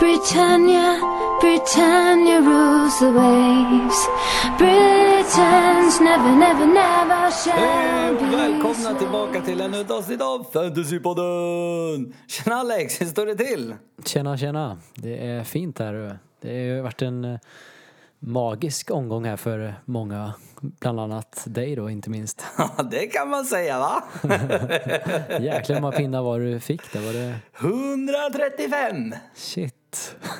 Britannia, Britannia rules the waves. Britons never, never, never shall Hej och välkomna tillbaka till ännu ett avsnitt av Fantasypodden! Tjena Alex, hur står det till? Tjena, tjena. Det är fint här. Det har varit en eh, magisk omgång här för många. Bland annat dig då, inte minst. Ja, det kan man säga va? Jäklar många pinnar var du fick där. Var det... 135! Shit.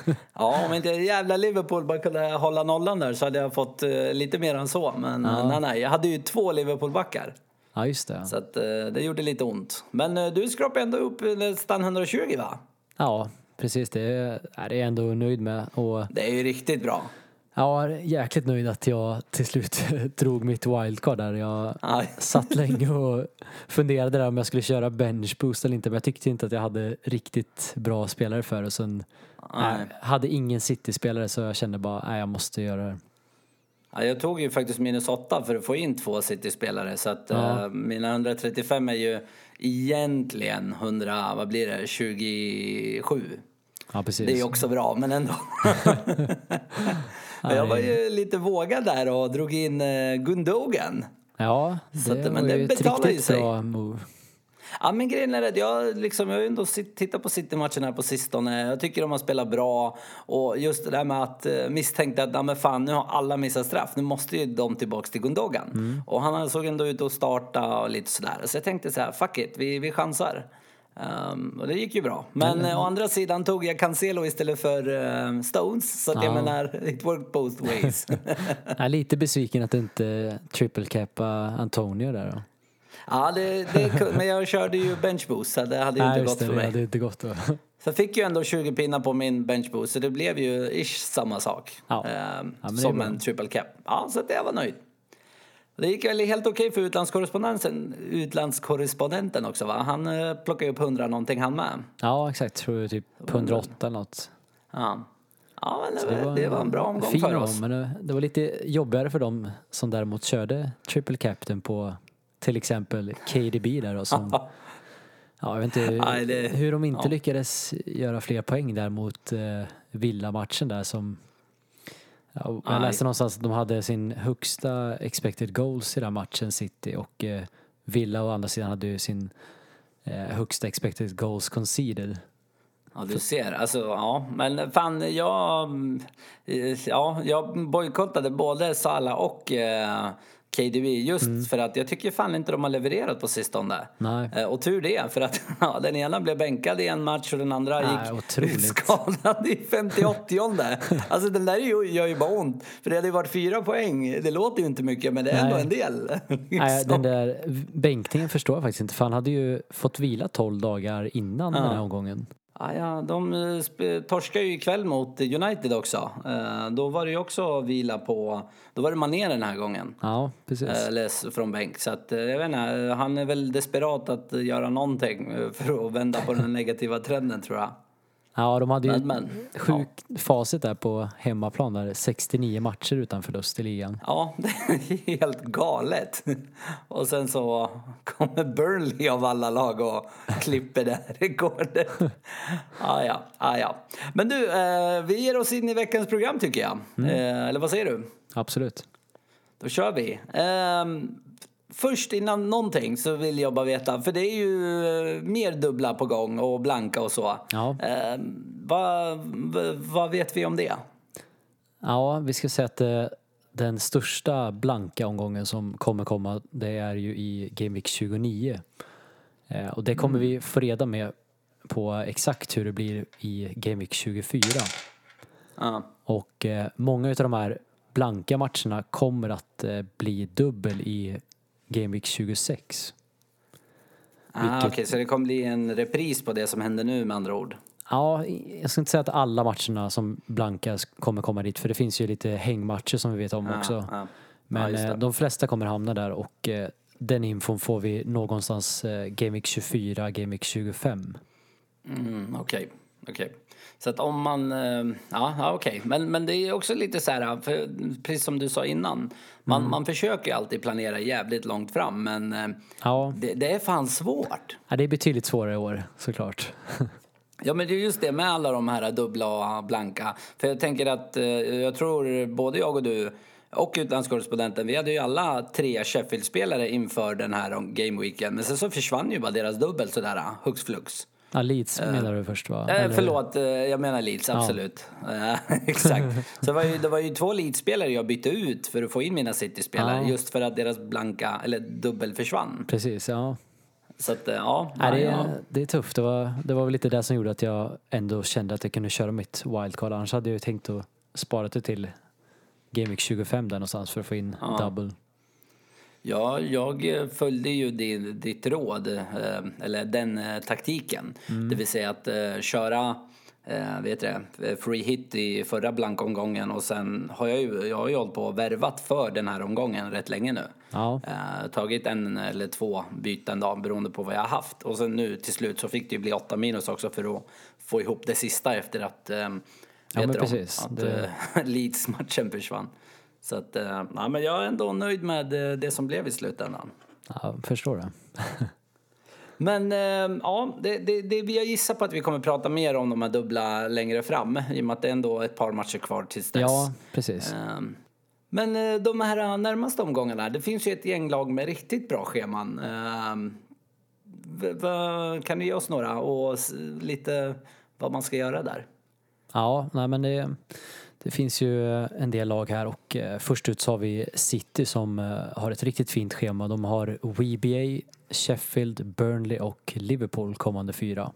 Ja, om inte jävla Liverpool bara kunde hålla nollan där så hade jag fått eh, lite mer än så. Men eh, nej, nej, jag hade ju två Liverpool-backar. Ja, just det. Så att, eh, det gjorde lite ont. Men du skrapade ändå upp nästan 120 va? Ja, precis. Det är är jag ändå nöjd med. Och Det är ju riktigt bra. jag är jäkligt nöjd att jag till slut drog mitt wildcard där. Jag Aj. satt länge och funderade där om jag skulle köra bench boost eller inte. Men jag tyckte inte att jag hade riktigt bra spelare för det. Och sen Nej. jag hade ingen City-spelare så jag kände bara, nej jag måste göra det. Ja, jag tog ju faktiskt minus 8 för att få in två City-spelare så att Ja. eh, mina 135 är ju egentligen 100, vad blir det, 27. Ja, precis. Det är också bra, men ändå. Men jag var ju lite vågad där och drog in eh, Gundogan. Ja, det Så att- men var det ju ett riktigt sig. bra move. Ja men grejen är att jag, liksom, jag har ändå tittat på City-matchen här på sistone. Jag tycker de har spelat bra. Och just det där med att eh, misstänkte att, men fan nu har alla missat straff. Nu måste ju de tillbaks till Gundogan. Mm. Och han såg ändå ut att starta och lite sådär. Så jag tänkte så här, fuck it, vi, vi chansar. Ehm, och det gick ju bra. Men eh, å andra sidan tog jag Cancelo istället för eh, Stones. Så att jag Ja. menar, it worked both ways. Jag är lite besviken att du inte triple cappa Antonio där då. Ja, det, det, men jag körde ju bench boost så det hade ju inte gått det, för det mig. hade inte gått då. Så jag fick ju ändå 20 pinnar på min bench boost så det blev ju ish samma sak. Ja. Ehm, Ja, det som en triple cap. Ja, så jag var nöjd. Det gick väl helt okej för utlandskorrespondenten, utlandskorrespondenten också va? Han eh, plockade upp 100 någonting han med. Ja, exakt. Tror jag typ 108 eller något. Ja, ja men det, var, det var en bra omgång fin för oss. Men det, det var lite jobbigare för dem som däremot körde triple captain på till exempel KDB där och som Ja, jag vet inte Nej, det- hur de inte ja. lyckades göra fler poäng där mot eh, Villa-matchen där som ja, jag Nej. läste någonstans att de hade sin högsta expected goals i den matchen City och eh, Villa å andra sidan hade ju sin eh, högsta expected goals conceded. Ja, du ser. Alltså, ja. Men fan, jag, eh, ja, jag bojkottade både Salah och eh, KDB just Mm. för att jag tycker fan inte de har levererat på sistone. Nej. Eh, och tur det, för att ja, den ena blev bänkad i en match och den andra Nej, gick otroligt. skadad i 58 Alltså den där är ju, gör ju bara ont. För det hade ju varit fyra poäng. Det låter ju inte mycket men det är ändå Nej. en del. Nej, Liksom. den där bänkningen förstår jag faktiskt inte för han hade ju fått vila 12 dagar innan den här omgången. Ja, ja, de eh, torskar ju ikväll mot United också. Eh, då var det ju också vila på... Då var det Mané den här gången. Ja, precis. Eh, från bänk. Så att, eh, jag vet inte, han är väl desperat att göra någonting för att vända på den negativa trenden tror jag. Ja, de hade ju Men, men, sjukt facit där på hemmaplan där 69 matcher utan förlust i ligan. Ja, det är helt galet. Och sen så kommer Burnley av alla lag och klipper det här rekordet. Ah, ja, ah, ja. Men du, eh, vi ger oss in i veckans program tycker jag. Eh, eller vad säger du? Absolut. Då kör vi. Ehm, först innan någonting så vill jag bara veta, för det är ju eh, mer dubbla på gång och blanka och så. Ja. Ehm, vad, vad, vet vi om det? Ja, vi ska säga att eh, den största blanka omgången som kommer komma det är ju i Game Week 29. Eh, och det kommer vi få reda med på exakt hur det blir i Game Week 24. Ja. Och eh, många av de här blanka matcherna kommer att eh, bli dubbel i Game Week 26. Ah, Vilket- Okej, så det kommer bli en repris på det som händer nu med andra ord? Ja, jag ska inte säga att alla matcherna som blankas kommer komma dit för det finns ju lite hängmatcher som vi vet om också. Ja, ja. Men eh, de flesta kommer hamna där och eh, den infon får vi någonstans eh, Game Week 24, Game Week 25. Mm, okej, okej. Så att om man, eh, ja, ja okej. Men, men det är också lite så här, för, precis som du sa innan. Man, Mm. man försöker alltid planera jävligt långt fram men eh, Ja, det, det är fan svårt. ja, det är betydligt svårare i år såklart. Ja, men det är just det med alla de här dubbla och blanka. För jag tänker att eh, jag tror både jag och du och utlandskorrespondenten, vi hade ju alla tre Sheffield-spelare inför den här gameweeken. Men sen så försvann ju bara deras dubbel sådär, hux flux. Ja, Leeds menar du först va? Eh, förlåt, eh, jag menar Leeds, absolut. Eh, exakt. Så det var, ju, det var ju två Leeds-spelare jag bytte ut för att få in mina City-spelare. Ja. Just för att deras blanka, eller dubbel försvann. Precis, ja. Så att, eh, ja. Nej, det, ja, är, det är tufft. Det var, det var väl lite det som gjorde att jag ändå kände att jag kunde köra mitt wildcard. Annars hade jag ju tänkt att spara det till Game Week 25 där någonstans för att få in double. Ja, jag eh, följde ju din, ditt råd, eh, eller den eh, taktiken. Det vill säga att köra eh, vet det, free hit i förra blankomgången och sen har jag ju, jag har ju hållit på och värvat för den här omgången rätt länge nu. Ja, Eh, tagit en eller två byten då, beroende på vad jag har haft. Och sen nu till slut så fick det ju bli åtta minus också för att få ihop det sista efter att, eh, vet men du, precis. att Det- Leeds-matchen försvann. Så att, eh, ja, men jag är ändå nöjd med eh, det som blev i slutändan. ja förstår det. Men eh, ja, det, det, det, jag gissar på att vi kommer prata mer om de här dubbla längre fram i och med att det är ändå ett par matcher kvar tills dess. Ja, precis. Men de här närmaste omgångarna, det finns ju ett gäng lag med riktigt bra scheman. Kan du ge oss några och lite vad man ska göra där? Ja, nej men det, det finns ju en del lag här och eh, först ut så har vi City som eh, har ett riktigt fint schema. De har WBA, Sheffield, Burnley och Liverpool kommande fyra.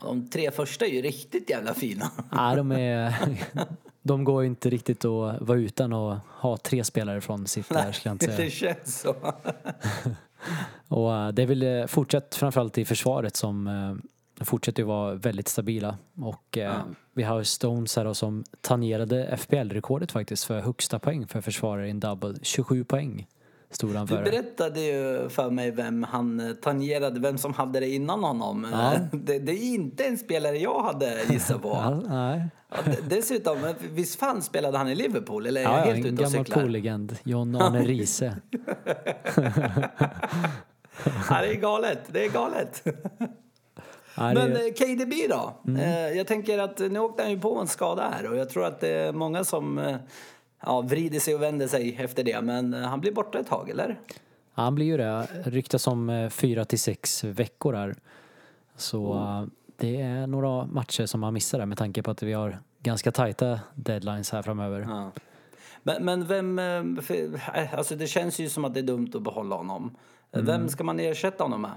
De tre första är ju riktigt jävla fina. Nej, de, är, de går ju inte riktigt att vara utan att ha tre spelare från City här skulle jag inte säga. det känns så. Och eh, det är väl eh, fortsatt framförallt i försvaret som eh, fortsätter ju vara väldigt stabila. Och eh, vi har Stones här då som tangerade FPL-rekordet faktiskt för högsta poäng för försvarare i en double. 27 poäng stod han Du för. berättade ju för mig vem han eh, tangerade, vem som hade det innan honom. Ja. Eh, Det, det är inte en spelare jag hade gissat på. Ja, nej. Ja, dessutom, eh, visst fan spelade han i Liverpool? Eller är Ja, ja, helt en ute och gammal cyklar? poollegend. John Arne Riise. Ja, det är galet, det är galet. Ja, det- Men eh, KDB då? Mm. Eh, Jag tänker att nu åkte han ju på en skada här och jag tror att det är många som eh, ja, vrider sig och vänder sig efter det. Men han blir borta ett tag, eller? Ja, han blir ju det. Ryktas om fyra till sex veckor här. Så Mm. det är några matcher som han missar där med tanke på att vi har ganska tajta deadlines här framöver. Ja. Men, men vem... För, alltså det känns ju som att det är dumt att behålla honom. Eh, Mm. Vem ska man ersätta honom med?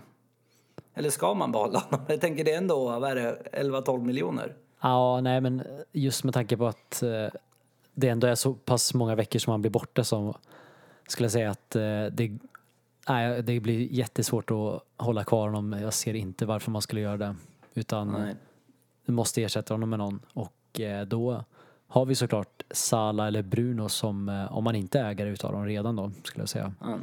Eller ska man behålla honom? Jag tänker det är ändå, vad är det, 11-12 miljoner? Ja, nej men just med tanke på att eh, det ändå är så pass många veckor som han blir borta så skulle jag säga att eh, det, nej, det blir jättesvårt att hålla kvar honom. Jag ser inte varför man skulle göra det. Utan Nej. du måste ersätta honom med någon. Och eh, då har vi såklart Sala eller Bruno som, om man inte äger utav dem redan då, skulle jag säga. Ja.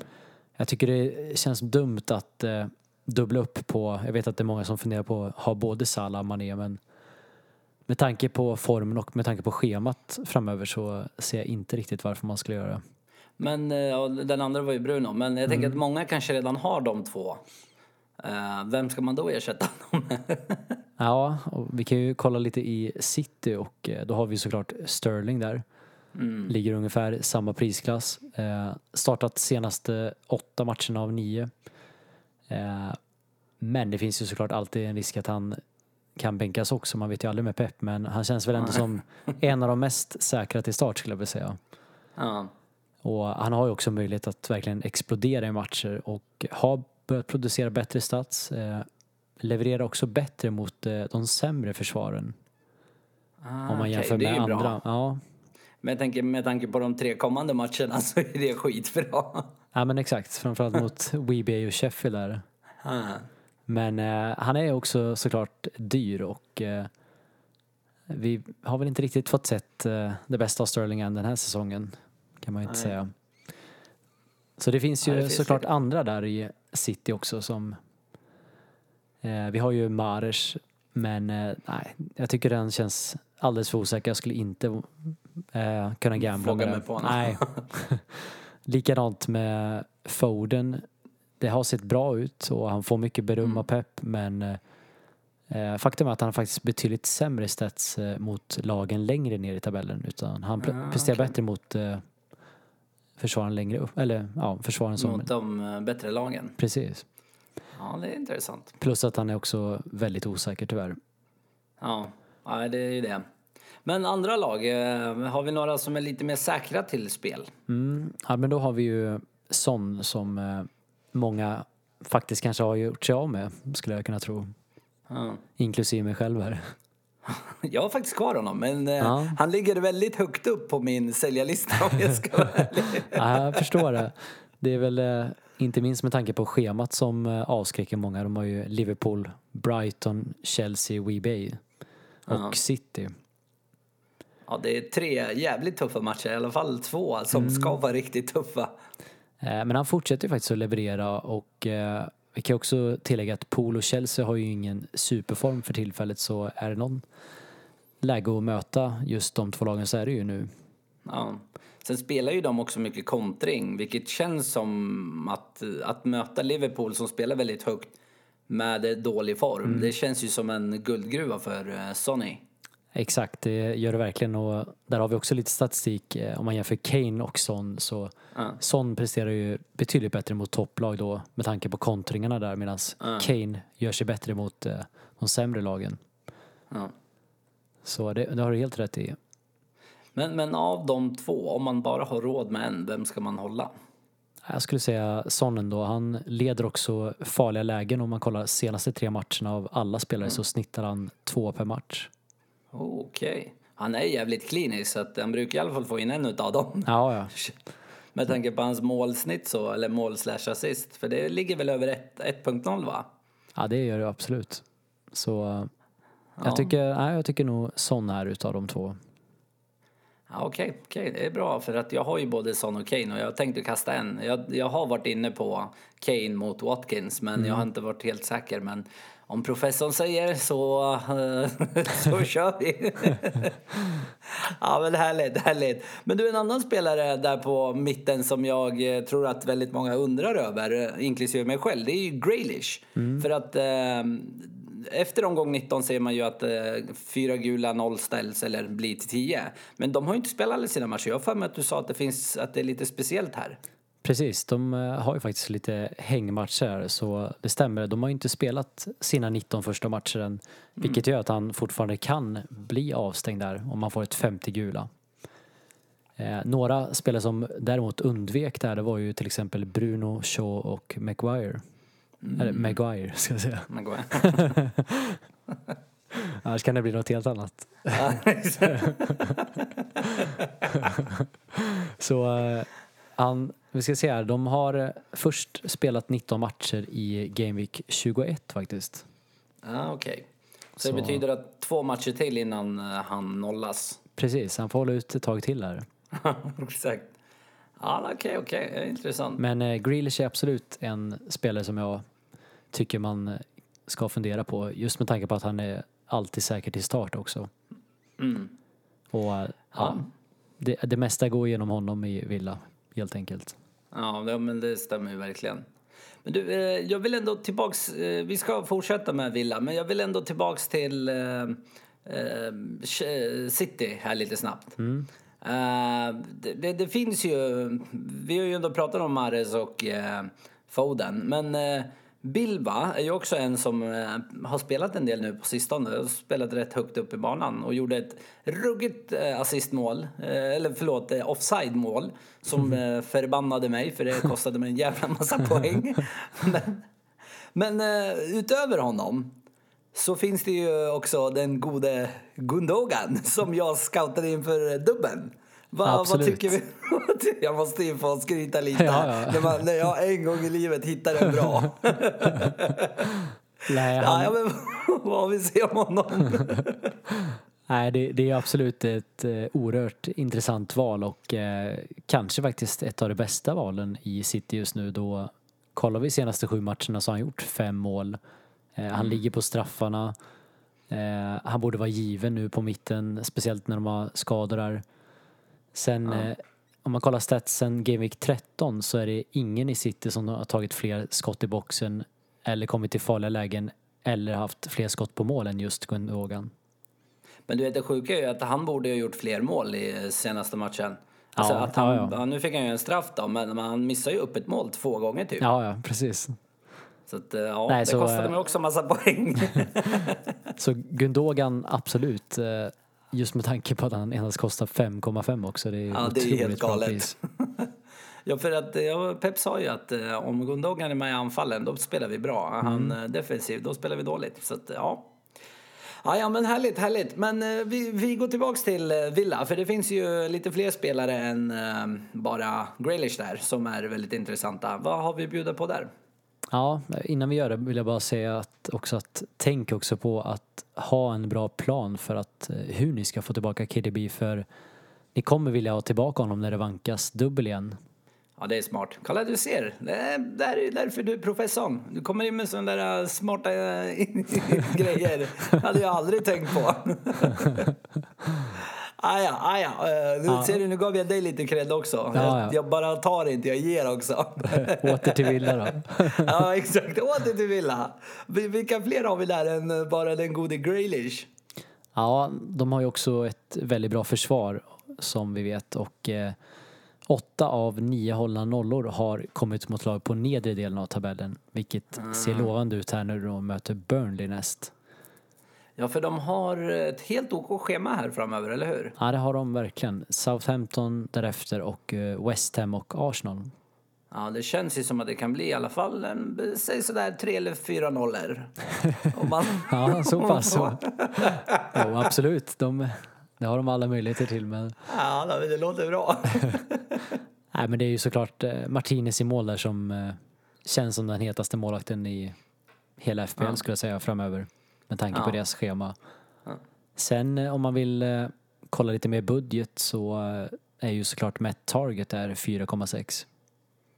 Jag tycker det känns dumt att eh, dubbla upp på, jag vet att det är många som funderar på att ha både Salah och Mané men med tanke på formen och med tanke på schemat framöver så ser jag inte riktigt varför man skulle göra det. Men eh, ja, den andra var ju Bruno. Men jag tänker att många kanske redan har de två. Eh, vem ska man då ersätta honom med? Ja, vi kan ju kolla lite i City och eh, då har vi såklart Sterling där. Ligger ungefär samma prisklass. Eh, startat senaste åtta matcherna av nio. Eh, men det finns ju såklart alltid en risk att han kan bänkas också. Man vet ju aldrig med Pep men han känns väl ändå som en av de mest säkra till start skulle jag vilja säga. ja. Och han har ju också möjlighet att verkligen explodera i matcher och har börjat producera bättre stats. Eh, levererar också bättre mot eh, de sämre försvaren. Ah, om man okej, jämför är med andra. Ja. Men jag tänker med tanke på de tre kommande matcherna så är det skitbra. ja, men exakt. Framförallt mot WBA och Sheffield där. Ah. Men eh, han är också såklart dyr och eh, vi har väl inte riktigt fått sett eh, det bästa av Sterling än den här säsongen. Kan man ju inte Nej. säga. Så det finns ju Nej, det finns såklart det. andra där i City också som eh, vi har ju Mares men eh, nej, jag tycker den känns alldeles för osäker. Jag skulle inte eh, kunna gambla Våga med mig på. Nej. Likadant med Foden. Det har sett bra ut och han får mycket beröm Mm. av Pep men eh, Eh, faktum är att han har faktiskt betydligt sämre stats eh, mot lagen längre ner i tabellen utan han Ah, presterar okej. bättre mot eh, försvaren längre upp, eller ja, försvaren som... Mot de eh, bättre lagen. Precis. Ja, det är intressant. Plus att han är också väldigt osäker tyvärr. Ja, ja det är ju det. Men andra lag, eh, har vi några som är lite mer säkra till spel? Mm. Ja, men då har vi ju Son som eh, många faktiskt kanske har gjort sig av med, skulle jag kunna tro. Ja. Inklusive mig själv här. Jag har faktiskt kvar honom, men eh, Ja. han ligger väldigt högt upp på min säljarlista om jag ska vara ärlig. Ja, jag förstår det. Det är väl eh, inte minst med tanke på schemat som eh, avskräcker många. De har ju Liverpool, Brighton, Chelsea, Webay och Ja. City. Ja, det är tre jävligt tuffa matcher, i alla fall två som ska vara riktigt tuffa. Eh, Men han fortsätter ju faktiskt att leverera och eh, vi kan också tillägga att Pool och Chelsea har ju ingen superform för tillfället så är det någon läge att möta just de två lagen så är det ju nu. Ja. Sen spelar ju de också mycket kontring, vilket känns som att, att möta Liverpool som spelar väldigt högt med dålig form. Det känns ju som en guldgruva för eh, Sonny. Exakt, det gör det verkligen och där har vi också lite statistik. Eh, Om man jämför Kane och Son så Ja. Son presterar ju betydligt bättre mot topplag då med tanke på kontringarna där medan Kane gör sig bättre mot eh, de sämre lagen. Ja. Så det, det har du helt rätt i. Men, men av de två, om man bara har råd med en, vem ska man hålla? Jag skulle säga Son ändå. Han leder också farliga lägen. Om man kollar senaste tre matcherna av alla spelare så snittar han två per match. Okej. Han är jävligt klinisk så att han brukar i alla fall få in en utav dem. Ja, ja. Med tanke på hans målsnitt så, eller mål slash assist. För det ligger väl över ett- 1.0 va? ja det gör det absolut. Så eh, Ja. jag, tycker, nej, jag tycker nog Son är utav de två. Ja, Okej, okej, det är bra för att jag har ju både Son och Kane och jag tänkte kasta en. Jag, jag har varit inne på Kane mot Watkins men jag har inte varit helt säker. Men om professorn säger så, eh, så kör vi. ja men härligt, härligt. Men du en annan spelare där på mitten som jag eh, tror att väldigt många undrar över, eh, inklusive mig själv, det är ju Graylish. För att eh, efter omgång 19 ser man ju att eh, fyra gula nollställs eller blir till 10. Men de har ju inte spelat alla sina matcher. Jag har för mig att du sa att det, finns, att det är lite speciellt här. Precis, de eh, har ju faktiskt lite hängmatcher så det stämmer. De har ju inte spelat sina 19 första matcher än vilket gör att han fortfarande kan bli avstängd där om man får ett 50 gula. Eh, några spelare som däremot undvek det här det var ju till exempel Bruno, Shaw och Maguire. Eller Maguire ska jag säga. Gå- Annars kan det bli något helt annat. Så han, vi ska se här, de har eh, först spelat 19 matcher i Game Week 21 faktiskt. Ja, okej. Så, Så- det betyder att två matcher till innan eh, han nollas? Precis, han får hålla ut ett tag till här. Exakt. Ja, okej, okej. Det är Intressant. Men eh, Grealish är absolut en spelare som jag tycker man eh, ska fundera på just med tanke på att han är alltid säker till start också. Mm. Och eh, ja, det, det mesta går genom honom i Villa helt enkelt. Ja, men det stämmer ju verkligen. Men du, eh, jag vill ändå tillbaks, eh, vi ska fortsätta med Villa, men jag vill ändå tillbaks till eh, City här lite snabbt. Eh, det, det, finns ju, vi har ju ändå pratat om Mahrez och Foden, men Bilba är ju också en som eh, har spelat en del nu på sistone. Har spelat rätt högt upp i banan och gjorde ett ruggigt eh, assistmål, eh, eller förlåt, offside-mål som eh, förbannade mig för det kostade mig en jävla massa poäng. Men, men utöver honom så finns det ju också den gode Gundogan som jag scoutade inför dubben. Va, vad tycker vi? Jag måste ju få skryta lite Ja, ja. När, man, när jag en gång i livet hittar en bra. Nej, han, ja, men vad vill se om honom? nej det, det är absolut ett eh, oerhört intressant val och eh, kanske faktiskt ett av de bästa valen i City just nu då kollar vi senaste sju matcherna så har han gjort fem mål. Eh, han ligger på straffarna. Eh, han borde vara given nu på mitten, speciellt när de har skador där. Sen eh, om man kollar statsen Game Week 13 så är det ingen i City som har tagit fler skott i boxen eller kommit till farliga lägen eller haft fler skott på mål än just Gundogan. Men du vet det sjuka är ju att han borde ha gjort fler mål i senaste matchen. Alltså Ja, att han, ja, ja. ja, nu fick han ju en straff då, men han missar ju upp ett mål två gånger typ. Ja, ja, precis. Så att, eh, ja, Nej, det så, kostade eh, mig också massa poäng. Så Gundogan, absolut. Just med tanke på att han endast kostar 5,5 också. Det är, Ja, det är helt galet. ja, för att ja, Pep sa ju att eh, om Gundogan är med i anfallen, då spelar vi bra. Är Han Mm. defensiv, då spelar vi dåligt. Så att, ja. Ja, ja, men härligt, härligt. Men eh, vi, vi går tillbaks till eh, Villa, för det finns ju lite fler spelare än eh, bara Grealish där som är väldigt intressanta. Vad har vi att bjuda på där? Ja, innan vi gör det vill jag bara säga att också att tänk också på att ha en bra plan för att eh, hur ni ska få tillbaka KDB för ni kommer vilja ha tillbaka honom när det vankas dubbel igen. Ja, det är smart. Kolla, du ser. Det är, det är därför du är professorn. Du kommer in med sådana där äh, smarta äh, grejer. hade jag aldrig tänkt på. Aja, aja. Nu Ja. ser du, nu gav jag dig lite cred också. Ja, jag, ja. jag bara tar inte, jag ger också. Åter till Villa då. ja, exakt. Åter till Villa. Vi- Vilka fler har vi där än äh, bara den gode Grealish? Ja, de har ju också ett väldigt bra försvar som vi vet och eh, åtta av nio hållna nollor har kommit mot lag på nedre delen av tabellen vilket ser lovande ut här när de möter Burnley näst. Ja, för de har ett helt OK schema här framöver, eller hur? Ja, det har de verkligen. Southampton därefter och eh, West Ham och Arsenal. Ja, det känns ju som att det kan bli i alla fall en, säg sådär tre eller fyra nollor. Man... Ja, så pass så. Jo, absolut. De, det har de alla möjligheter till men Ja, det låter bra. Nej men det är ju såklart eh, Martinez i mål där som eh, känns som den hetaste målvakten i hela FPL skulle jag säga framöver. Med tanke på Ja. deras schema. Sen eh, om man vill eh, kolla lite mer budget så eh, är ju såklart Matt Target där 4,6.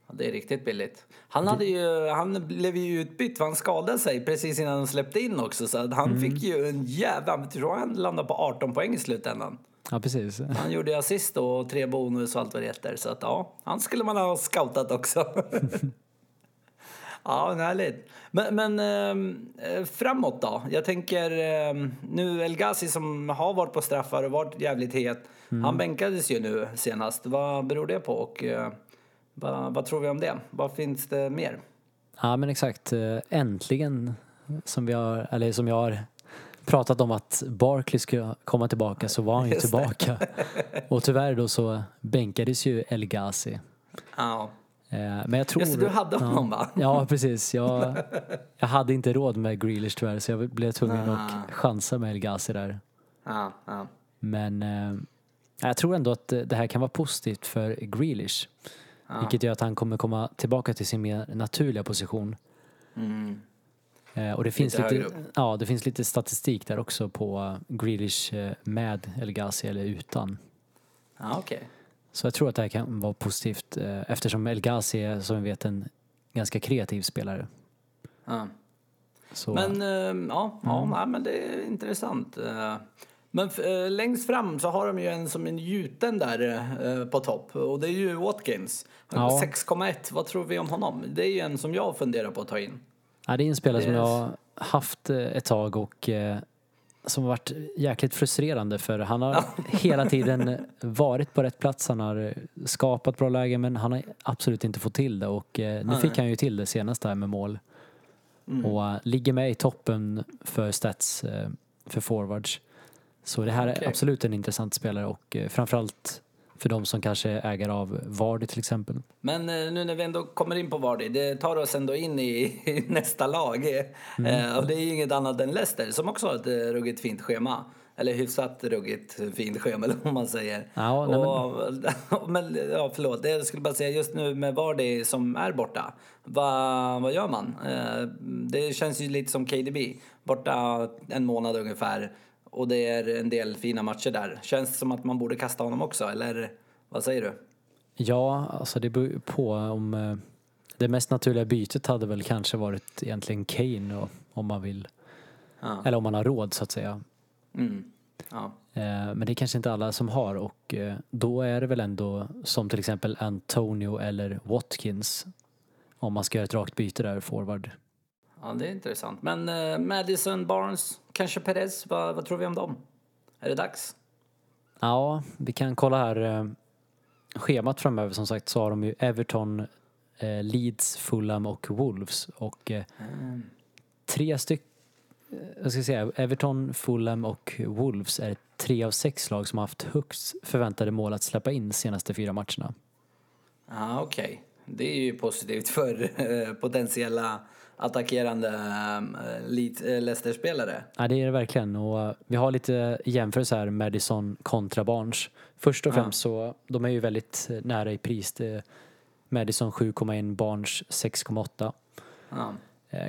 Ja, det är riktigt billigt. Han, hade ju, han blev ju utbytt för han skadade sig precis innan de släppte in också. Så att han fick ju en jävla... Jag tror han landade på 18 poäng i slutändan. Ja precis. Han gjorde assist och tre bonus och allt vad det heter. Så att ja, han skulle man ha scoutat också. ja, härligt. Men, men ehm, eh, framåt då? Jag tänker ehm, nu El Ghazi som har varit på straffar och varit jävligt het. Han bänkades ju nu senast. Vad beror det på och eh, vad, vad tror vi om det? Vad finns det mer? Ja men exakt. Eh, Äntligen som vi har, eller som jag har pratat om att Barkley skulle komma tillbaka så var han ju Just tillbaka. Och tyvärr då så bänkades ju El Ghazi. Ja, Eh, Men jag tror... Just du hade ja. honom, va? Ja, precis. Jag, jag hade inte råd med Grealish tyvärr så jag blev tvungen Ah. att chansa med El Ghazi där. ja, ja. Men eh, jag tror ändå att det här kan vara positivt för Grealish. Vilket gör att han kommer komma tillbaka till sin mer naturliga position. Eh, och det finns, Mm. Lite lite, ja, det finns lite statistik där också på eh, Grealish eh, med El Ghazi eller utan. ja okej. Så jag tror att det här kan vara positivt eh, eftersom El Ghazi är som vi vet en ganska kreativ spelare. Ja. Så, Men eh, ja, ja nej, men det är intressant. Eh, Men eh, längst fram så har de ju en som en gjuten där på topp och det är ju Watkins. Ja. 6,1. Vad tror vi om honom? Det är ju en som jag funderar på att ta in. ja, det är en spelare som jag har haft ett tag och som har varit jäkligt frustrerande för han har hela tiden varit på rätt plats. Han har skapat bra lägen men han har absolut inte fått till det och eh, nu fick han ju till det senast här med mål. Och eh, ligger med i toppen för stats eh, för forwards. Så det här är Okej. absolut en intressant spelare och framförallt för de som kanske ägare av Vardy till exempel. Men eh, nu när vi ändå kommer in på Vardy, det tar oss ändå in i, i nästa lag. Eh, och det är ju inget annat än Leicester som också har ett eh, ruggigt fint schema. Eller hyfsat ruggigt fint schema eller vad man säger. Ja, nej, men- och, men, ja, förlåt, jag skulle bara säga just nu med Vardy som är borta. Vad, vad gör man? Eh, det känns ju lite som KDB. Borta en månad ungefär. Och det är en del fina matcher där. Känns det som att man borde kasta honom också, eller vad säger du? Ja, alltså det beror på om eh, det mest naturliga bytet hade väl kanske varit egentligen Kane och, om man vill. Ja. Eller om man har råd så att säga. Mm. Ja. Eh, Men det är kanske inte alla som har och eh, då är det väl ändå som till exempel Antonio eller Watkins om man ska göra ett rakt byte där forward. Ja, det är intressant. Men Madison, Barnes, kanske Perez, vad, vad tror vi om dem? Är det dags? Ja, vi kan kolla här eh, schemat framöver som sagt så har de ju Everton, eh, Leeds, Fulham och Wolves och eh, tre stycken jag ska säga, Everton, Fulham och Wolves är tre av sex lag som har haft högst förväntade mål att släppa in senaste fyra matcherna. Ja, okej. Det är ju positivt för potentiella attackerande eh, eh, Leicester-spelare. Ja, det är det verkligen. Och eh, vi har lite jämförelse här, Madison kontra Barnes. Först och Ja. främst så, de är ju väldigt nära i pris. Madison 7,1, Barnes 6,8. Ja.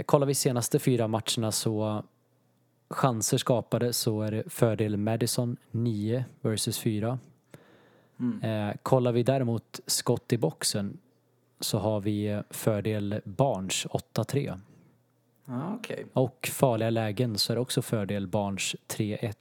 Kollar vi senaste fyra matcherna så chanser skapade så är det fördel Madison 9 versus 4. Eh, kollar vi däremot skott i boxen så har vi eh, fördel Barnes 8-3. Ja, okej. Och farliga lägen så är det också fördel Barnes 3-1.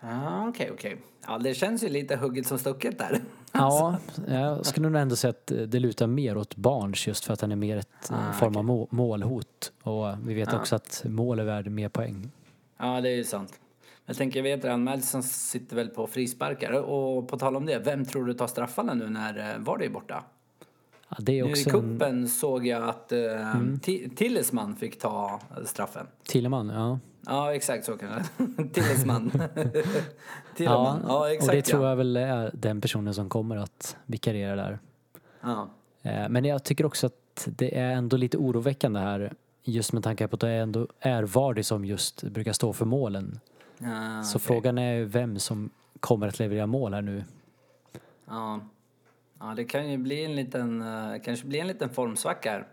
Ja, okej, okej. Ja, det känns ju lite hugget som stucket där. Ja, jag skulle nog ändå säga att det lutar mer åt Barnes just för att han är mer ett eh, Ah, form av må- målhot. Och vi vet Ja. också att mål är värd mer poäng. Ja, det är ju sant. Jag tänker, vet du, Madison sitter väl på frisparkar. Och på tal om det, vem tror du tar straffarna nu när eh, Vardy är borta? Ja, det är Nu i också en Mm. kuppen såg jag att uh, Tillesman fick ta eh, straffen. Tilleman, ja. Ja, exakt så kanske. Tillesman. Ja, Tilleman. Ja, exakt och det tror ja. jag väl är den personen som kommer att vikariera där. Ja. Eh, Men jag tycker också att det är ändå lite oroväckande här just med tanke på att det ändå är Vardy som just brukar stå för målen. Så okej. frågan är vem som kommer att leverera mål här nu. Ja. ja, det kan ju bli en liten, eh, kanske bli en liten formsvacka här.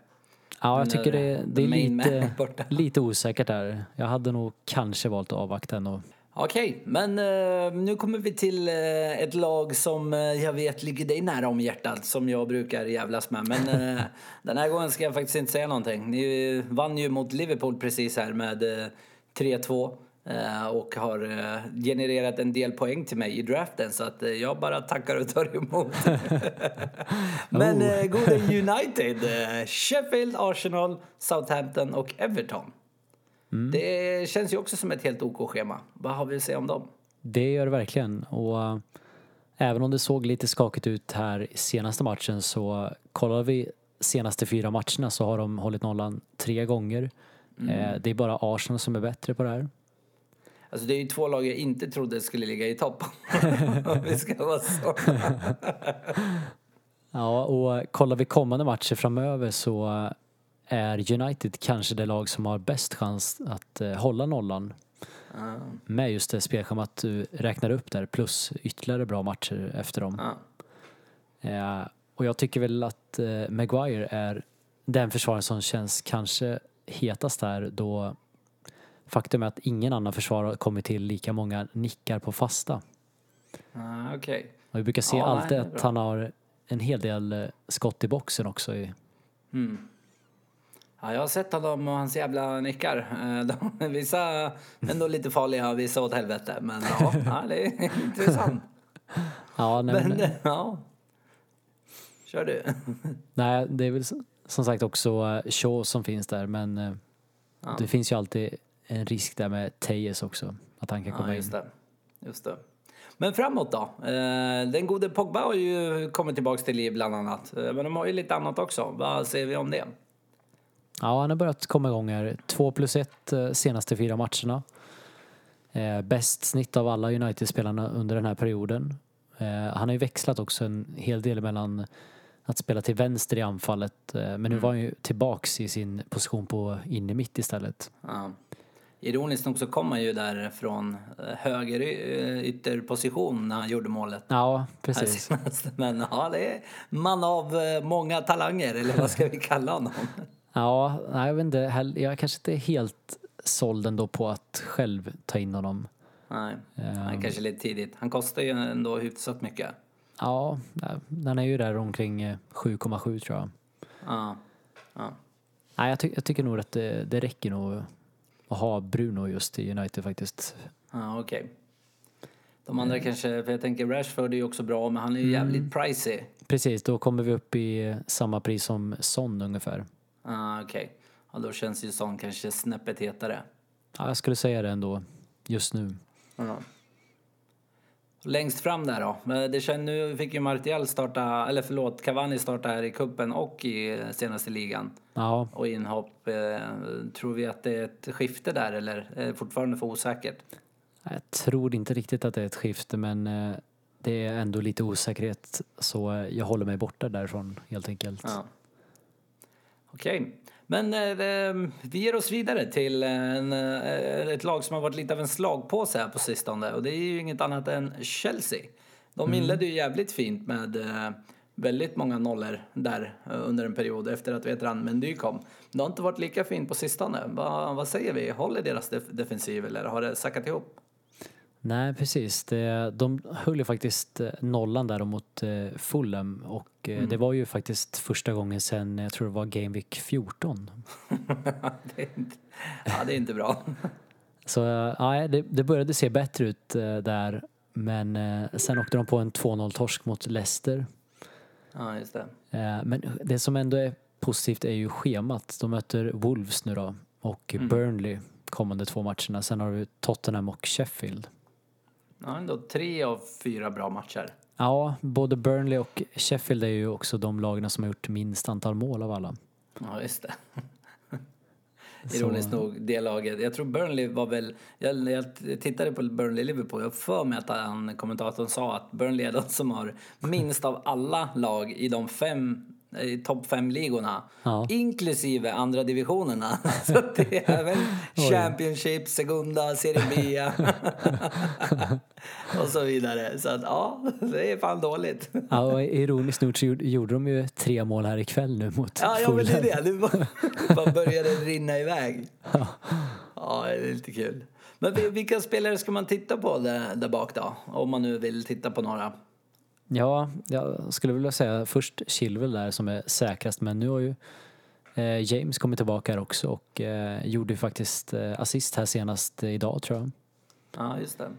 Ja, jag tycker det, det är lite, lite osäkert där. Jag hade nog kanske valt att avvakta ändå. Okej, men eh, nu kommer vi till eh, ett lag som eh, jag vet ligger dig nära om hjärtat, som jag brukar jävlas med. Men den här gången ska jag faktiskt inte säga någonting. Ni vann ju mot Liverpool precis här med eh, 3-2 eh, och har eh, genererat en del poäng till mig i draften så att eh, jag bara tackar och tar emot. men eh, goda United, eh, Sheffield, Arsenal, Southampton och Everton. Det känns ju också som ett helt OK-schema. Vad har vi att säga om dem? Det gör det verkligen. Och även om det såg lite skakigt ut här i senaste matchen så kollar vi senaste fyra matcherna så har de hållit nollan tre gånger. Eh, det är bara Arsenal som är bättre på det här. Alltså det är ju två lag jag inte trodde skulle ligga i topp. Vi ska vara så. Ja, och kollar vi kommande matcher framöver så är United kanske det lag som har bäst chans att eh, hålla nollan. Med just det spelschemat du räknar upp där plus ytterligare bra matcher efter dem. Ja. Eh, och jag tycker väl att eh, Maguire är den försvararen som känns kanske hetast här då faktum är att ingen annan försvarare har kommit till lika många nickar på fasta. Ah, Okej. Och vi brukar se Ja, alltid nej, att han har en hel del eh, skott i boxen också. I, Mm. Ja, jag har sett honom och hans jävla nickar. Eh, De, vissa ändå lite farliga, vissa åt helvete. Men ja, ja det är intressant. ja, nej, Men men, eh, ja. Kör du. nej, det är väl som sagt också uh, Shaw som finns där men Ja. det finns ju alltid en risk där med Tejes också. Att han kan komma Ja, in. just det. Just det. Men framåt då? Eh, Den gode Pogba har ju kommit tillbaks till liv bland annat. Eh, Men de har ju lite annat också. Vad säger vi om det? Ja, han har börjat komma igång här. Två plus ett eh, senaste fyra matcherna. Bäst snitt av alla United-spelarna under den här perioden. Han har ju växlat också en hel del mellan att spela till vänster i anfallet. Men nu var han ju tillbaks i sin position på inne mitt istället. Ja. Ironiskt nog så kom han ju där från eh, höger y- ytterposition när han gjorde målet. Ja, precis. Men ja, det är man av eh, många talanger, eller vad ska vi kalla honom? Ja, jag vet inte. Jag kanske inte är helt såld ändå på att själv ta in honom. Nej. Nej, kanske lite tidigt. Han kostar ju ändå hyfsat mycket. Ja, han är ju där omkring eh, 7,7 tror jag. Ja. Ja. Nej, jag, ty- jag tycker nog att det, det räcker nog att ha Bruno just i United faktiskt. Ja, okej. De andra kanske, för jag tänker Rashford är ju också bra, men han är ju jävligt pricey. Precis, då kommer vi upp i samma pris som Son ungefär. Ah, Okej. Ja, då känns ju sån kanske snäppet hetare. Ja, jag skulle säga det ändå, just nu. Ja. Längst fram där då? Det känns, nu fick ju Martial starta, eller förlåt, Cavani starta här i kuppen och i senaste ligan. Ja, Och inhopp. Eh, tror vi att det är ett skifte där eller är det fortfarande för osäkert? jag tror inte riktigt att det är ett skifte men eh, det är ändå lite osäkerhet så eh, jag håller mig borta därifrån helt enkelt. Ja. Okej. Men eh, det- vi ger oss vidare till en, eh, ett lag som har varit lite av en slagpåse här på sistone och det är ju inget annat än Chelsea. De inledde ju jävligt fint med eh, väldigt många nollor där eh, under en period efter att veteran Mendy kom. Det har inte varit lika fint på sistone. Va, vad säger vi? Håller deras def- defensiv eller har det sackat ihop? Nej, precis. Det, de höll ju faktiskt eh, nollan där mot eh, Fulham och eh, det var ju faktiskt första gången sen, jag tror det var Game Week 14. det, inte, ja, det är inte bra. Så nej, det, det började se bättre ut där men sen åkte de på en 2-0-torsk mot Leicester. Ja, just det. Men det som ändå är positivt är ju schemat. De möter Wolves nu då och Burnley kommande två matcherna. Sen har du Tottenham och Sheffield. Ja, ändå tre av fyra bra matcher. Ja, både Burnley och Sheffield är ju också de lagen som har gjort minst antal mål av alla. Ja, just det. Så- Ironiskt nog, det laget. Jag tror Burnley var väl... Jag, jag tittade på Burnley-Liverpool. Jag för mig att han, kommentatorn sa att Burnley är de som har minst av alla lag i de fem topp fem-ligorna. Ja. Inklusive andra divisionerna. Så det är även Championship, Segunda, Serie B. och så vidare. Så att ja, det är fan dåligt. Ja, och ironiskt nog så gjorde, de ju tre mål här ikväll nu mot Ja, ja men det är det. Nu bara, bara började det rinna iväg. Ja, det är lite kul. Men vi- vilka spelare ska man titta på där, där bak då? Om man nu vill titta på några. Ja, jag skulle vilja säga först Chilwell där som är säkrast men nu har ju eh, James kommit tillbaka här också och eh, gjorde ju faktiskt eh, assist här senast idag tror jag. Ja, just det.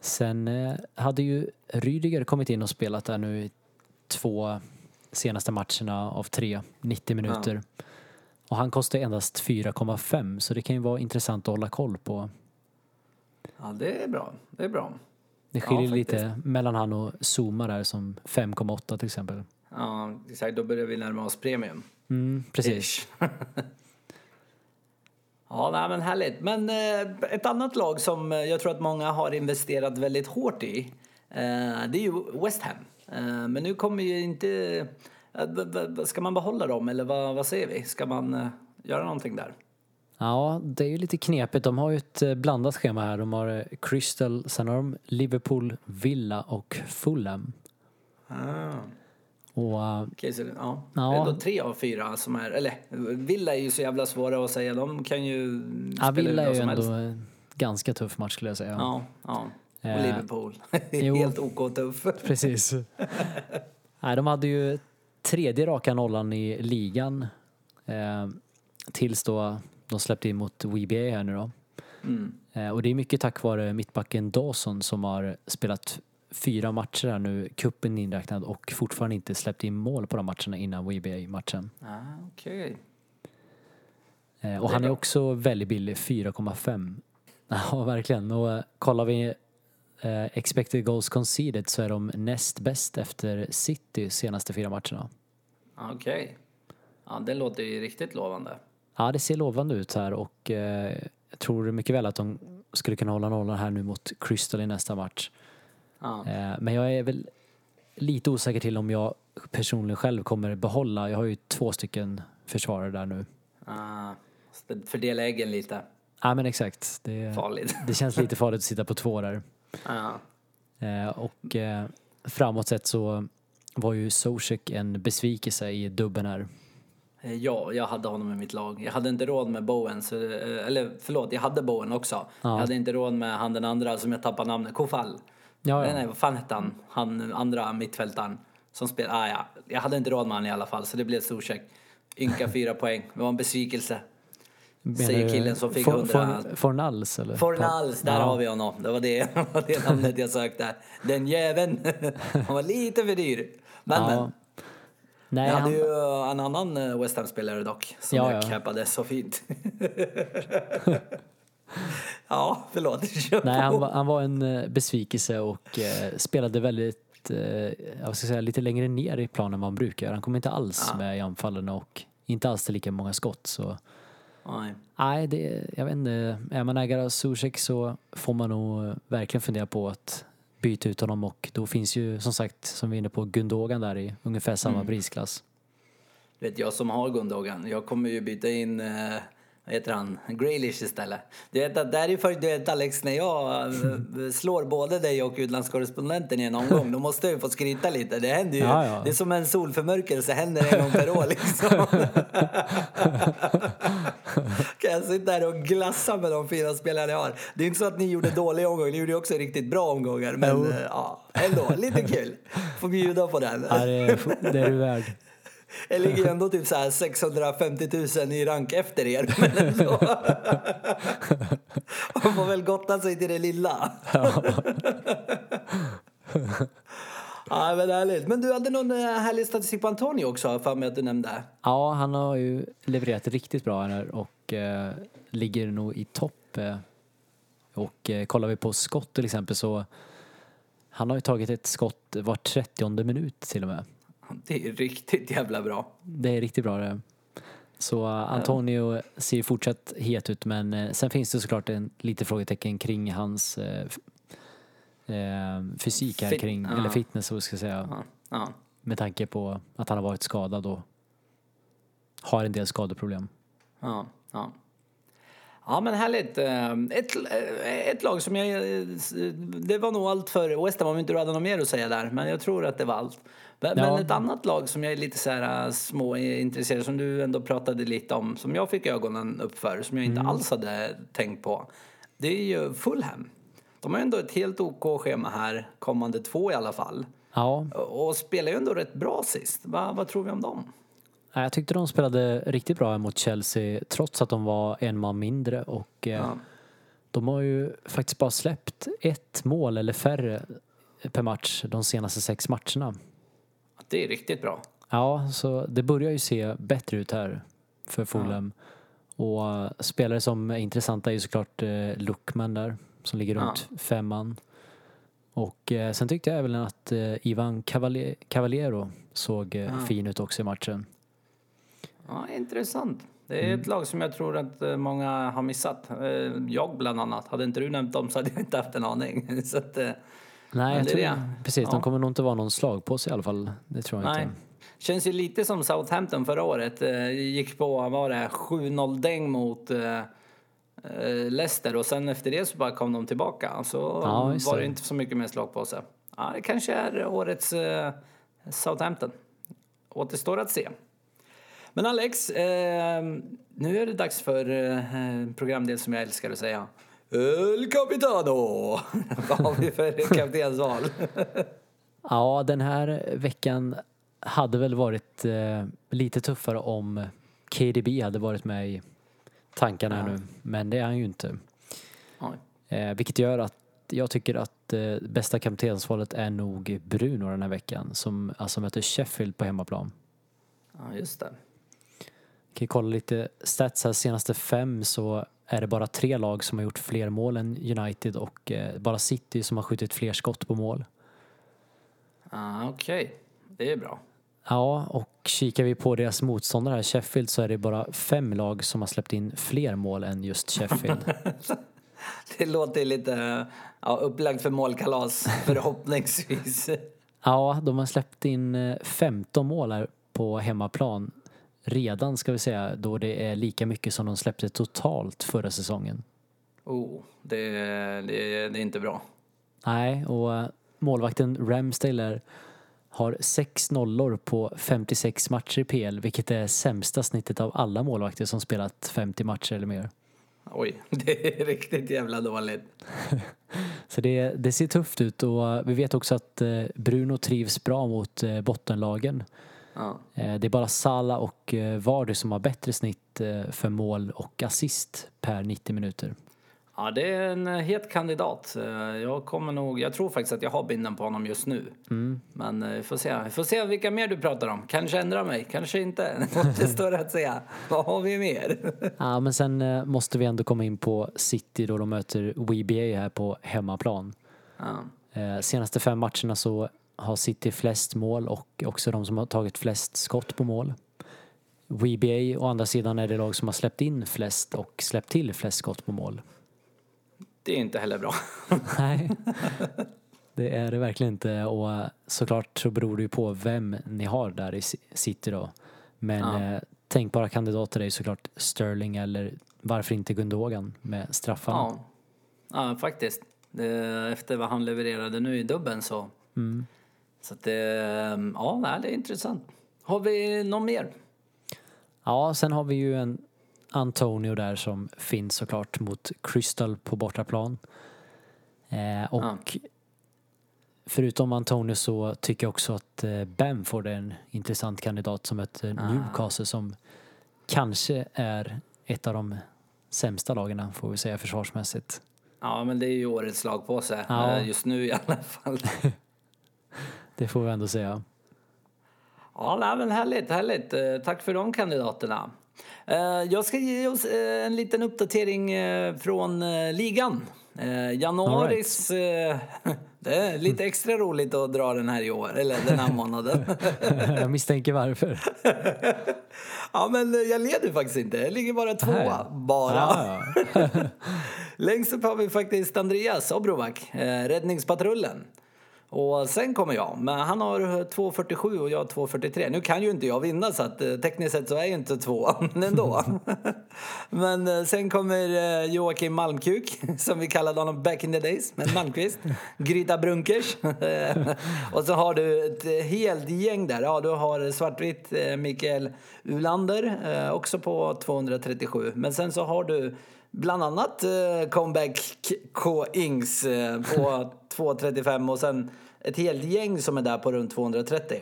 Sen hade ju Rydiger kommit in och spelat där nu i två senaste matcherna av tre, 90 minuter. Och han kostar endast 4,5 så det kan ju vara intressant att hålla koll på. Ja, det är bra. Det är bra. Det Ja, skiljer faktiskt. lite mellan han och Zuma där som 5,8 till exempel. Ja, exakt. Då börjar vi närma oss premium. Mm, precis. Ja, nej, men härligt. Men eh, ett annat lag som eh, jag tror att många har investerat väldigt hårt i, eh, det är ju West Ham. Eh, men nu kommer ju inte... Eh, ska man behålla dem eller vad, vad säger vi? Ska man eh, göra någonting där? Ja, det är ju lite knepigt. De har ju ett eh, blandat schema här. De har eh, Crystal, sen har de Liverpool, Villa och Fulham. Ah. Och eh, Okej, så, ja. Ja. Det är ändå tre av fyra som är... Eller, Villa är ju så jävla svåra att säga. De kan ju ja, spela Villa är ju ändå helst. ganska tuff match skulle jag säga. Ja, ja. Och Eh, Liverpool. Helt OK tuff. Precis. Nej, de hade ju tredje raka nollan i ligan eh, tills då de släppte in mot WBA här nu då. Mm. Eh, och det är mycket tack vare mittbacken Dawson som har spelat fyra matcher här nu, kuppen inräknad och fortfarande inte släppt in mål på de matcherna innan WBA-matchen. Ah, Okej. Eh, och är han är bra. också väldigt billig, 4,5. Ja, verkligen. Och eh, kollar vi eh, expected goals conceded så är de näst bäst efter City senaste fyra matcherna. Okej. Ja, det låter ju riktigt lovande. Ja, det ser lovande ut här och eh, jag tror mycket väl att de skulle kunna hålla nollan här nu mot Crystal i nästa match. Ja. Eh, men jag är väl lite osäker till om jag personligen själv kommer behålla. Jag har ju två stycken försvarare där nu. Ah, fördela äggen lite. Ja, men exakt. Det, Farligt. det känns lite farligt att sitta på två där. Ja. Eh, och eh, framåt sett så var ju Zozek en besvikelse i dubben här. Eh, Ja, jag hade honom i mitt lag. Jag hade inte råd med Bowen, så, eh, eller förlåt, jag hade Bowen också. Jag hade inte råd med han den andra som jag tappade namnet, Kofall. Ja, Nej, ja. nej, vad fan hette han? Han andra mittfältaren som spelar, ah, ja. Jag hade inte råd med han i alla fall, så det blev Zuzek. Ynka fyra poäng. Det var en besvikelse. Säger killen som fick For- 100 For- Fornals eller? Fornals, där Ja. har vi honom. Det var det, det var det namnet jag sökte. Den jäveln. Han var lite för dyr. Men, Ja. men. Nej, jag hade han- ju en annan eh, West Ham-spelare dock, som Ja, jag ja. så fint. ja, förlåt. Kör Nej, han, var- han var en eh, besvikelse och eh, spelade väldigt, eh, jag ska säga, lite längre ner i planen än vad han brukar. Han kom inte alls Ja. med i anfallen och inte alls till lika många skott. Så Nej. nej, det, jag vet inte. Är man ägare av Zuzek så får man nog eh, verkligen fundera på att byta ut honom och då finns ju som sagt, som vi är inne på, Gundogan där i ungefär samma Mm. prisklass. Vet jag som har Gundogan, jag kommer ju byta in, eh, vad heter han, Graylish istället. Du vet att där är för, du vet Alex, när jag eh, slår både dig och utlandskorrespondenten i en omgång, då måste jag ju få skryta lite. Det händer ju, Ja, ja. det är som en solförmörkelse, händer en gång per år liksom. kan jag sitta här och glassa med de fyra spelare jag har. Det är inte så att ni gjorde dåliga omgångar, ni gjorde också riktigt bra omgångar. Men eh, ja, ändå, lite kul. Får bjuda på den. Ja, det, är, det är du värd. Jag ligger ändå typ så här 650 000 i rank efter er. Men ändå. Man får väl gotta sig till det lilla. Ja, men härligt. Men du hade någon eh, härlig statistik på Antonio också, för mig att du nämnde. Ja, han har ju levererat riktigt bra här och eh, ligger nog i topp. Eh, och eh, kollar vi på skott till exempel så han har ju tagit ett skott var 30 minut till och med. Det är riktigt jävla bra. Det är riktigt bra det. Så eh, Antonio ser fortsatt het ut men eh, sen finns det såklart en lite frågetecken kring hans eh, eh, fysik här Fit- kring, ja. eller fitness så ska säga. Ja, ja, Med tanke på att han har varit skadad och har en del skadeproblem. ja. ja. Ja men härligt. Eh, Ett, eh, ett lag som jag... eh, Det var nog allt för West Ham om inte du hade något mer att säga där. Men jag tror att det var allt. Men, Ja. ett annat lag som jag är lite så här eh, små intresserad som du ändå pratade lite om. Som jag fick ögonen upp för. Som jag inte alls hade tänkt på. Det är ju Fulham. De har ju ändå ett helt OK schema här. Kommande två i alla fall. Ja, Och spelar ju ändå rätt bra sist. Va, vad tror vi om dem? Ja, Jag tyckte de spelade riktigt bra mot Chelsea trots att de var en man mindre och eh, Ja. de har ju faktiskt bara släppt ett mål eller färre per match de senaste sex matcherna. Det är riktigt bra. Ja, så det börjar ju se bättre ut här för Fulham. Och eh, spelare som är intressanta är ju såklart eh, Luckman där som ligger runt femman. Och eh, sen tyckte jag även att eh, Ivan Cavalier, Cavaliero såg eh, fin ut också i matchen. Ja, intressant. Det är Mm. ett lag som jag tror att eh, många har missat. Eh, Jag bland annat. Hade inte du nämnt dem så hade jag inte haft en aning. Så att, eh, Nej, jag tror, det. precis. Ja. De kommer nog inte vara någon slag på sig i alla fall. Det tror jag nej. inte. Känns ju lite som Southampton förra året. Gick på, vad var det, 7-0 däng mot Leicester och sen efter det så bara kom de tillbaka. Så Ja, var det inte så mycket mer slag på sig. Ja, det kanske är årets Southampton. Återstår att se. Men Alex, eh, nu är det dags för eh, programdel som jag älskar att säga. El Capitano! Vad har vi för kaptensval? Ja, den här veckan hade väl varit eh, lite tuffare om KDB hade varit med i tankarna här nu. Men det är han ju inte. Eh, vilket gör att jag tycker att eh, bästa kaptensvalet är nog Bruno den här veckan som alltså möter Sheffield på hemmaplan. Ja, just det. Kan ju kolla lite stats här, senaste fem så är det bara tre lag som har gjort fler mål än United och eh, bara City som har skjutit fler skott på mål. Ah, Okej, det är bra. Ja, och kikar vi på deras motståndare här, Sheffield, så är det bara fem lag som har släppt in fler mål än just Sheffield. Det låter lite ja, upplagt för målkalas, förhoppningsvis. ja, de har släppt in eh, 15 mål här på hemmaplan redan, ska vi säga, då det är lika mycket som de släppte totalt förra säsongen. Oh, det, det, det är inte bra. Nej, och målvakten Ramsdale har sex nollor på 56 matcher i PL, vilket är sämsta snittet av alla målvakter som spelat 50 matcher eller mer. Oj, det är riktigt jävla dåligt. Så det, det ser tufft ut och vi vet också att eh, Bruno trivs bra mot eh, bottenlagen. Ja. Eh, Det är bara Sala och eh, Vardy som har bättre snitt eh, för mål och assist per 90 minuter. Ja, det är en het kandidat. Jag kommer nog, jag tror faktiskt att jag har binden på honom just nu. Men eh, vi får se. Vi får se vilka mer du pratar om. Kanske ändra mig, kanske inte. Det står att säga. Vad har vi mer? Ja, men sen måste vi ändå komma in på City då de möter WBA här på hemmaplan. Ja. Senaste fem matcherna så har City flest mål och också de som har tagit flest skott på mål. WBA å andra sidan är det lag som har släppt in flest och släppt till flest skott på mål. Det är inte heller bra. Nej, det är det verkligen inte och eh, såklart så beror det ju på vem ni har där i City då. Men Ja. eh, tänkbara kandidater är ju såklart Sterling eller varför inte Gundogan med straffarna. Ja, ja faktiskt. Det, efter vad han levererade nu i dubben så... Så att det... Ja, nej, det är intressant. Har vi någon mer? Ja, sen har vi ju en Antonio där som finns såklart mot Crystal på bortaplan. Eh, och förutom Antonio så tycker jag också att eh, Bamford är en intressant kandidat som möter Newcastle som kanske är ett av de sämsta lagen får vi säga försvarsmässigt. Ja, men det är ju årets lag på sig. Ja. Eh, Just nu i alla fall. Det får vi ändå säga. Ja, nej, men härligt, härligt. Eh, Tack för de kandidaterna. Eh, Jag ska ge oss eh, en liten uppdatering från ligan. Januaris... eh, Det är lite extra roligt att dra den här i år, eller den här månaden. jag misstänker varför. Ja, men jag leder faktiskt inte. Jag ligger bara tvåa. Bara. Ja, ja. Längst upp har vi faktiskt Andreas Obrovac, eh, Räddningspatrullen. Och sen kommer jag, men han har 2.47 och jag har 2.43. Nu kan ju inte jag vinna så att eh, tekniskt sett så är jag inte två, men ändå. men eh, sen kommer eh, Joakim Malmkuk, som vi kallade honom back in the days, men Malmqvist. Gryta Brunkers. och så har du ett eh, helt gäng där. Ja, du har svartvitt eh, Mikael Ulander, eh, också på 237. Men sen så har du Bland annat eh, comeback K-Ings eh, på 2.35 och sen ett helt gäng som är där på runt 230.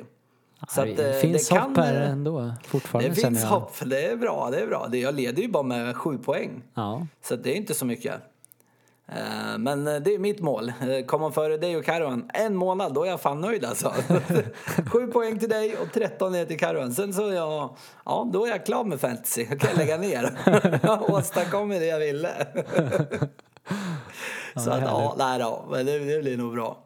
Så att, eh, det finns det hopp kan, här eh, ändå fortfarande Det finns jag. hopp, det är bra, det är bra. Jag leder ju bara med sju poäng. Ja. Så det är inte så mycket. Eh, Men det är mitt mål. Komma före dig och Karoan en månad, då är jag fan nöjd alltså. Sju poäng till dig och 13 ner till Karoan. Sen så är jag, ja då är jag klar med fantasy. Då kan jag lägga ner. Jag har åstadkommit det jag ville. Så att, ja, nej då, men det, det blir nog bra.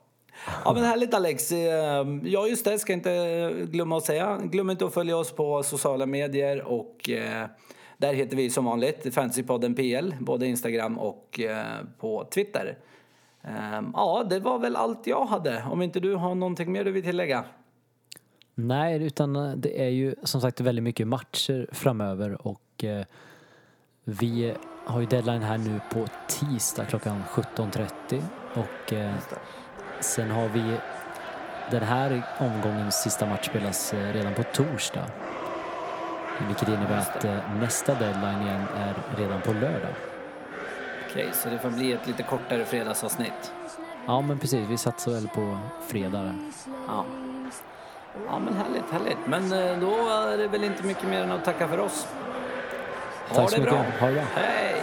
Ja men härligt Alex. Eh, Ja just det, ska inte glömma att säga. Glöm inte att följa oss på sociala medier och eh, där heter vi som vanligt Fantasypodden PL, både Instagram och eh, på Twitter. Eh, Ja, det var väl allt jag hade. Om inte du har någonting mer du vill tillägga? Nej, utan eh, det är ju som sagt väldigt mycket matcher framöver och vi har ju deadline här nu på tisdag klockan 17.30 och sen har vi den här omgångens sista match spelas eh, redan på torsdag. Vilket innebär att eh, nästa deadline igen är redan på lördag. Okej, så det får bli ett lite kortare fredagsavsnitt. Ja men precis, vi satsar väl på fredag. Ja. Ja men härligt, härligt. Men eh, då är det väl inte mycket mer än att tacka för oss. Ha Tack så det mycket. bra. Ha det bra. Hej!